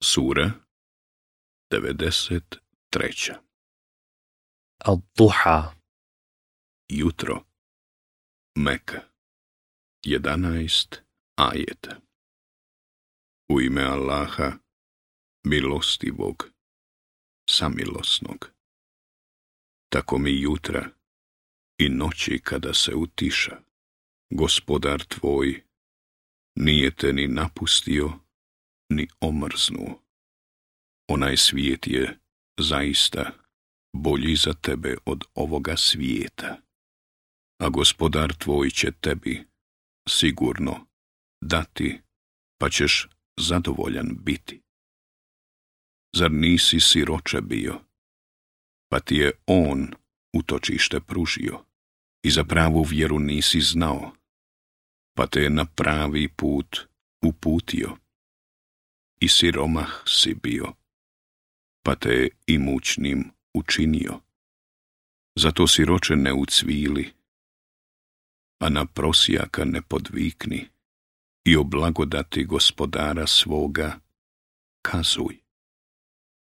Sura 93. Al-Duha Jutro Meka 11 ajeta U ime Allaha milostivog samilosnog Tako mi jutra i noći kada se utiša gospodar tvoj nije te ni napustio ni omrznu. Onaj svijet je zaista bolji za tebe od ovoga svijeta, a gospodar tvoj će tebi sigurno dati, pa ćeš zadovoljan biti. Zar nisi siroče bio, pa ti je on utočište pružio i za pravu vjeru nisi znao, pa te je na pravi put uputio i siromah si bio, pa te imućnim učinio. Zato siroče ne ucvili, a na prosijaka ne podvikni i oblagodati blagodati gospodara svoga kazuj.